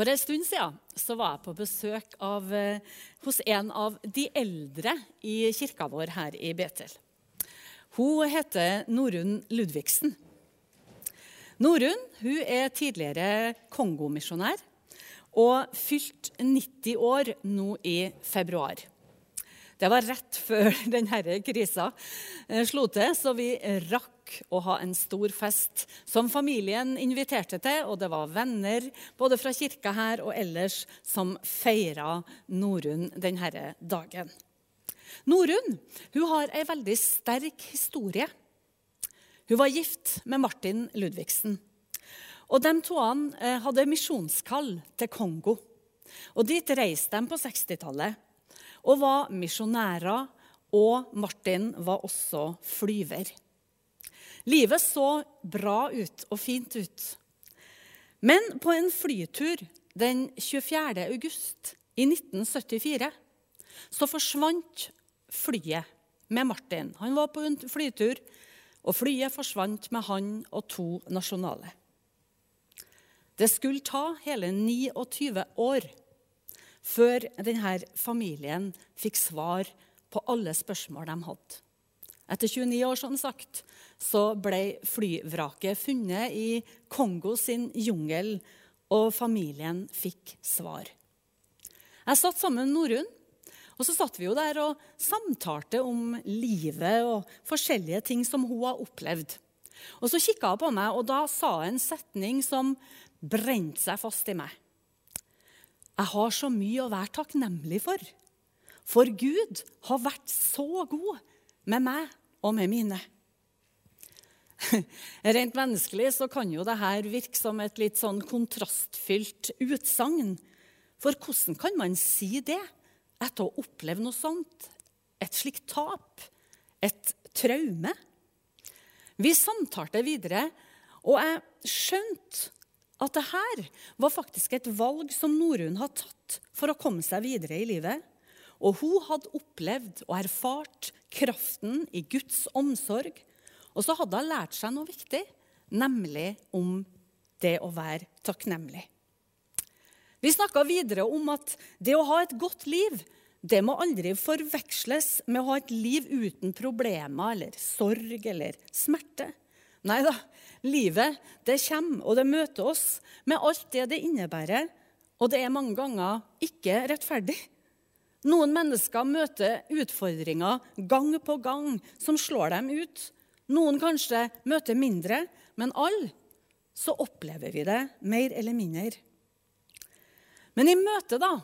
For en stund siden så var jeg på besøk av, eh, hos en av de eldre i kirka vår her i Betel. Hun heter Norunn Ludvigsen. Norunn hun er tidligere kongomisjonær og fylt 90 år nå i februar. Det var rett før denne krisa eh, slo til, så vi rakk å ha en stor fest som familien inviterte til. Og det var venner både fra kirka her og ellers som feira Norunn denne dagen. Norunn hun har ei veldig sterk historie. Hun var gift med Martin Ludvigsen. Og De to eh, hadde misjonskall til Kongo. Og Dit reiste de på 60-tallet og var misjonærer, og Martin var også flyver. Livet så bra ut og fint ut. Men på en flytur den 24. august i 1974 så forsvant flyet med Martin. Han var på en flytur, og flyet forsvant med han og to nasjonale. Det skulle ta hele 29 år før denne familien fikk svar på alle spørsmål de hadde. Etter 29 år som sagt, så ble flyvraket funnet i Kongo sin jungel, og familien fikk svar. Jeg satt sammen med Norunn, og så satt vi jo der og samtalte om livet og forskjellige ting som hun har opplevd. Og Så kikka hun på meg, og da sa hun en setning som brente seg fast i meg. Jeg har så mye å være takknemlig for. For Gud har vært så god med meg og med mine. Rent menneskelig så kan jo dette virke som et litt sånn kontrastfylt utsagn. For hvordan kan man si det etter å oppleve noe sånt? Et slikt tap? Et traume? Vi samtalte videre, og jeg skjønte at det her var faktisk et valg som Norunn hadde tatt for å komme seg videre i livet. Og hun hadde opplevd og erfart kraften i Guds omsorg. Og så hadde hun lært seg noe viktig, nemlig om det å være takknemlig. Vi snakka videre om at det å ha et godt liv det må aldri forveksles med å ha et liv uten problemer eller sorg eller smerte. Nei da, livet det kommer, og det møter oss med alt det det innebærer. Og det er mange ganger ikke rettferdig. Noen mennesker møter utfordringer gang på gang som slår dem ut. Noen kanskje møter mindre, men alle så opplever vi det mer eller mindre. Men i møte da,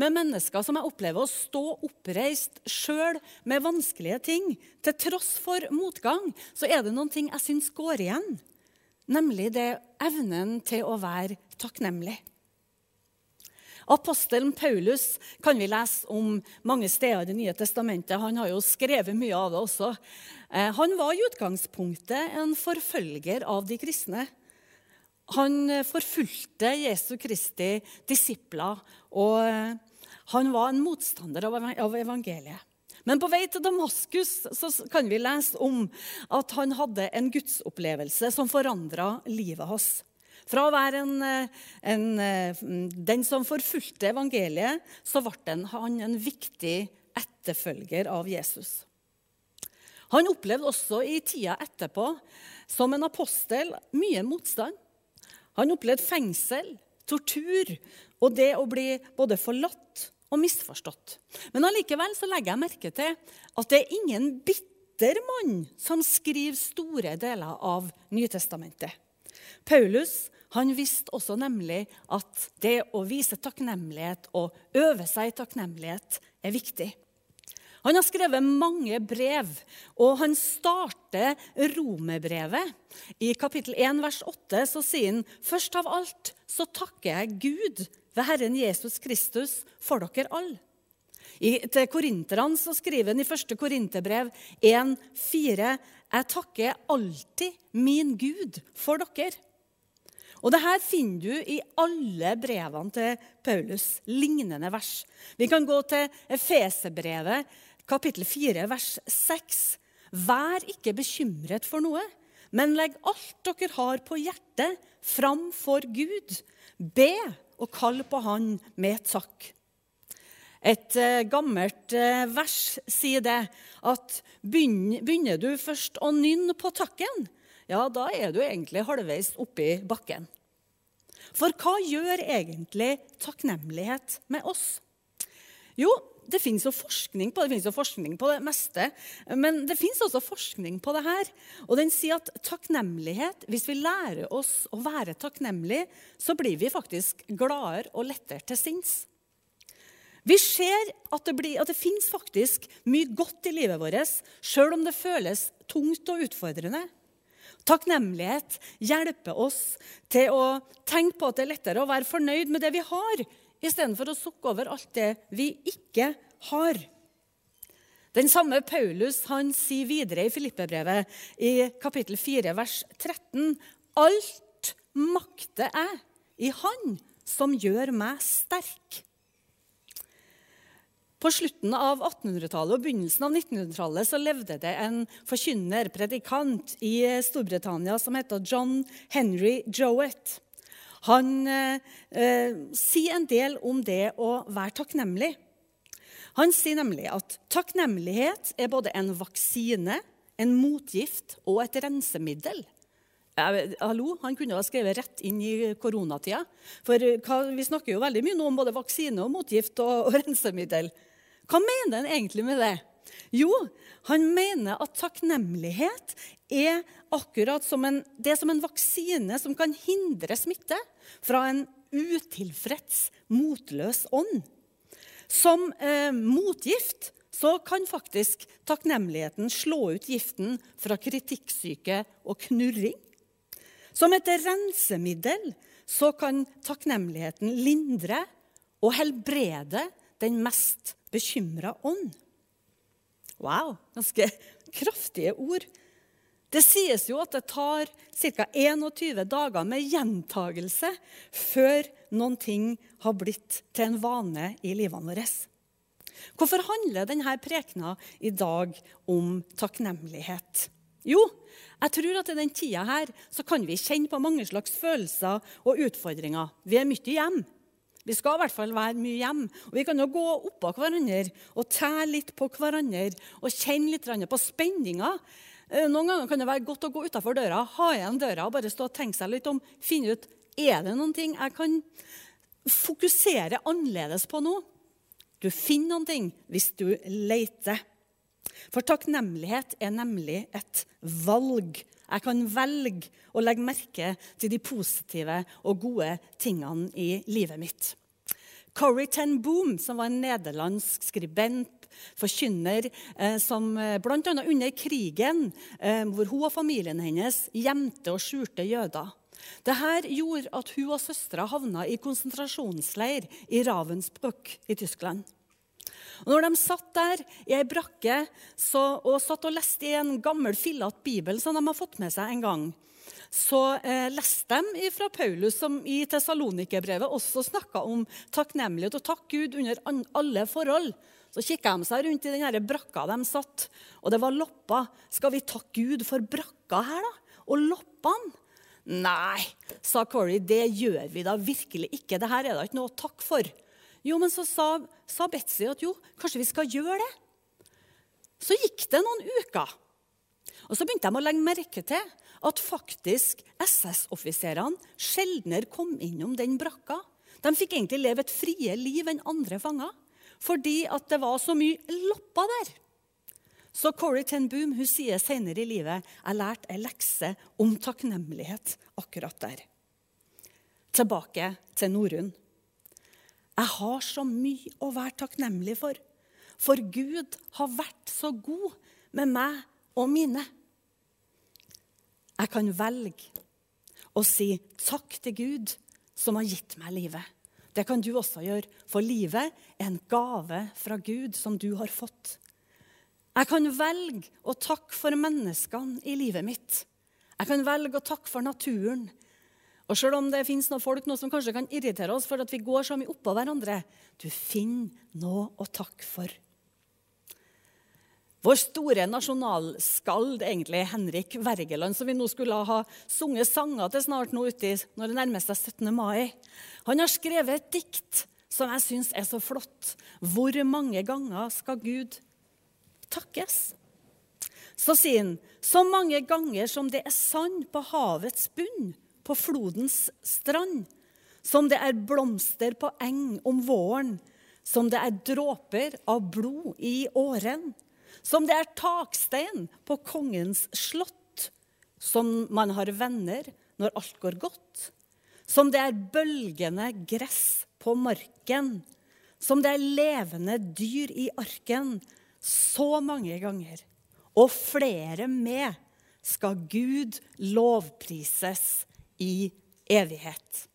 med mennesker som jeg opplever å stå oppreist sjøl med vanskelige ting, til tross for motgang, så er det noen ting jeg syns går igjen. Nemlig det evnen til å være takknemlig. Apostelen Paulus kan vi lese om mange steder i Det nye testamentet. Han har jo skrevet mye av det også. Eh, han var i utgangspunktet en forfølger av de kristne. Han eh, forfulgte Jesu Kristi disipler, og eh, han var en motstander av evangeliet. Men på vei til Damaskus så kan vi lese om at han hadde en gudsopplevelse som forandra livet hans. Fra å være en, eh, en, den som forfulgte evangeliet, så ble han en viktig etterfølger av Jesus. Han opplevde også i tida etterpå som en apostel mye motstand. Han opplevde fengsel, tortur og det å bli både forlatt og misforstått. Men allikevel så legger jeg merke til at det er ingen bitter mann som skriver store deler av Nytestamentet. Paulus han visste også nemlig at det å vise takknemlighet og øve seg i takknemlighet er viktig. Han har skrevet mange brev, og han starter romerbrevet. I kapittel 1, vers 8 så sier han først av alt så takker jeg Gud ved Herren Jesus Kristus for dere alle. I, til korinterne så skriver han i første korinterbrev 1,4.: Jeg takker alltid min Gud for dere. Og det her finner du i alle brevene til Paulus, lignende vers. Vi kan gå til Efeserbrevet, kapittel 4, vers 6. Vær ikke bekymret for noe, men legg alt dere har på hjertet, framfor Gud. Be og kall på Han med takk. Et eh, gammelt eh, vers sier det at begynner du først å nynne på takken, ja, da er du egentlig halvveis oppi bakken. For hva gjør egentlig takknemlighet med oss? Jo, det fins jo forskning på det, det finnes jo forskning på det meste. Men det fins også forskning på det her. Og den sier at takknemlighet, hvis vi lærer oss å være takknemlige, så blir vi faktisk gladere og lettere til sinns. Vi ser at det, blir, det fins faktisk mye godt i livet vårt, sjøl om det føles tungt og utfordrende. Takknemlighet hjelper oss til å tenke på at det er lettere å være fornøyd med det vi har, istedenfor å sukke over alt det vi ikke har. Den samme Paulus han sier videre i Filippebrevet i kapittel 4, vers 13.: Alt makter jeg i Han som gjør meg sterk. På slutten av 1800-tallet og begynnelsen av 1900-tallet så levde det en forkynner, predikant, i Storbritannia som heter John Henry Jowett. Han eh, eh, sier en del om det å være takknemlig. Han sier nemlig at takknemlighet er både en vaksine, en motgift og et rensemiddel. hallo, Han kunne ha skrevet rett inn i koronatida. For eh, vi snakker jo veldig mye nå om både vaksine og motgift og, og rensemiddel. Hva mener han egentlig med det? Jo, han mener at takknemlighet er akkurat som en, det er som en vaksine som kan hindre smitte fra en utilfreds, motløs ånd. Som eh, motgift så kan faktisk takknemligheten slå ut giften fra kritikksyke og knurring. Som et rensemiddel så kan takknemligheten lindre og helbrede den mest bekymra ånd. Wow, ganske kraftige ord. Det sies jo at det tar ca. 21 dager med gjentagelse før noen ting har blitt til en vane i livene våre. Hvorfor handler denne prekena i dag om takknemlighet? Jo, jeg tror at i den tida her så kan vi kjenne på mange slags følelser og utfordringer. Vi er mye hjemme. Vi skal i hvert fall være mye hjemme. Og vi kan jo gå oppå hverandre og tære litt på hverandre og kjenne litt på spenninga. Eh, noen ganger kan det være godt å gå utafor døra, ha igjen døra og bare stå og tenke seg litt om. Finne ut er det noen ting jeg kan fokusere annerledes på nå. Du finner noen ting hvis du leter. For takknemlighet er nemlig et valg. Jeg kan velge å legge merke til de positive og gode tingene i livet mitt. Corrie ten Boom, som var en nederlandsk skribent, forkynner, eh, som eh, bl.a. under krigen, eh, hvor hun og familien hennes gjemte og skjulte jøder. Dette gjorde at hun og søstera havna i konsentrasjonsleir i Ravensbrück i Tyskland. Og når de satt der i ei brakke så, og satt og leste i en gammel, fillete bibel som de har fått med seg en gang, så eh, leste de fra Paulus, som i Tessalonikerbrevet også snakka om takknemlighet og takk Gud under alle forhold. Så kikka de seg rundt i den brakka de satt, og det var lopper. Skal vi takke Gud for brakka her, da? Og loppene? Nei, sa Corey, det gjør vi da virkelig ikke. Dette er da ikke noe å takke for. Jo, men så sa, sa Betzy at jo, kanskje vi skal gjøre det. Så gikk det noen uker. Og så begynte de å legge merke til at faktisk SS-offiserene sjeldnere kom innom den brakka. De fikk egentlig leve et frie liv enn andre fanger fordi at det var så mye lopper der. Så Corrie ten Boom hun sier senere i livet jeg lærte en lekse om takknemlighet akkurat der. Tilbake til Norunn. Jeg har så mye å være takknemlig for. For Gud har vært så god med meg og mine. Jeg kan velge å si takk til Gud som har gitt meg livet. Det kan du også gjøre, for livet er en gave fra Gud som du har fått. Jeg kan velge å takke for menneskene i livet mitt. Jeg kan velge å takke for naturen. Og selv om det finnes noen folk nå som kanskje kan irritere oss for at vi går så mye oppå hverandre, du finner noe å takke for. Vår store nasjonalskald, egentlig Henrik Wergeland, som vi nå skulle ha sunget sanger til snart nå uti når det nærmer seg 17. mai, han har skrevet et dikt som jeg syns er så flott. Hvor mange ganger skal Gud takkes? Så sier han så mange ganger som det er sand på havets bunn, på flodens strand, som det er blomster på eng om våren, som det er dråper av blod i åren som det er takstein på kongens slott, som man har venner når alt går godt, som det er bølgende gress på marken, som det er levende dyr i arken, så mange ganger, og flere med, skal Gud lovprises i evighet.